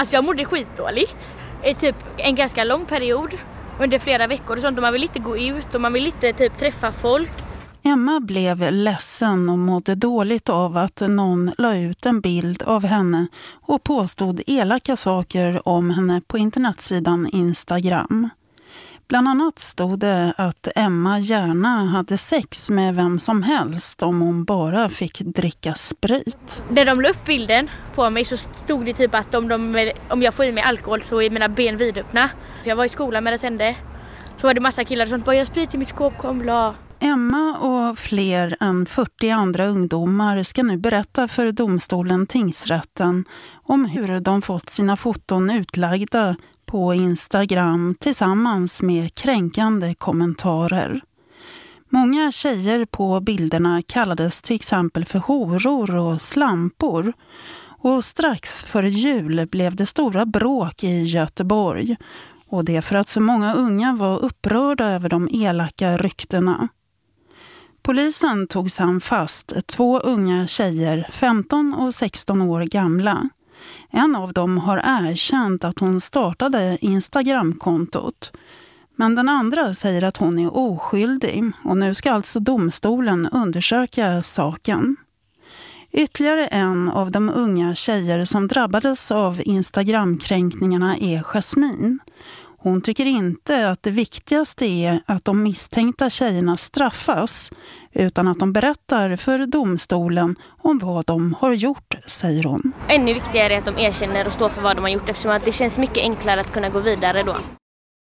Alltså jag mådde skitdåligt. I typ en ganska lång period. Under flera veckor och sånt. Och man vill inte gå ut och man vill inte typ träffa folk. Emma blev ledsen och mådde dåligt av att någon la ut en bild av henne och påstod elaka saker om henne på internetsidan Instagram. Bland annat stod det att Emma gärna hade sex med vem som helst om hon bara fick dricka sprit. När de la upp bilden på mig så stod det typ att om, de, om jag får i mig alkohol så är mina ben vidöppna. För jag var i skolan med det sände. Så var det massa killar som bara, jag sprit i mitt skåp, kom bla. Emma och fler än 40 andra ungdomar ska nu berätta för domstolen tingsrätten om hur de fått sina foton utlagda på Instagram tillsammans med kränkande kommentarer. Många tjejer på bilderna kallades till exempel för horor och slampor. Och strax före jul blev det stora bråk i Göteborg. Och det för att så många unga var upprörda över de elaka ryktena. Polisen tog han fast två unga tjejer, 15 och 16 år gamla. En av dem har erkänt att hon startade Instagramkontot. Men den andra säger att hon är oskyldig och nu ska alltså domstolen undersöka saken. Ytterligare en av de unga tjejer som drabbades av Instagramkränkningarna är Jasmin. Hon tycker inte att det viktigaste är att de misstänkta tjejerna straffas utan att de berättar för domstolen om vad de har gjort, säger hon. Ännu viktigare är att de erkänner och står för vad de har gjort eftersom att det känns mycket enklare att kunna gå vidare då.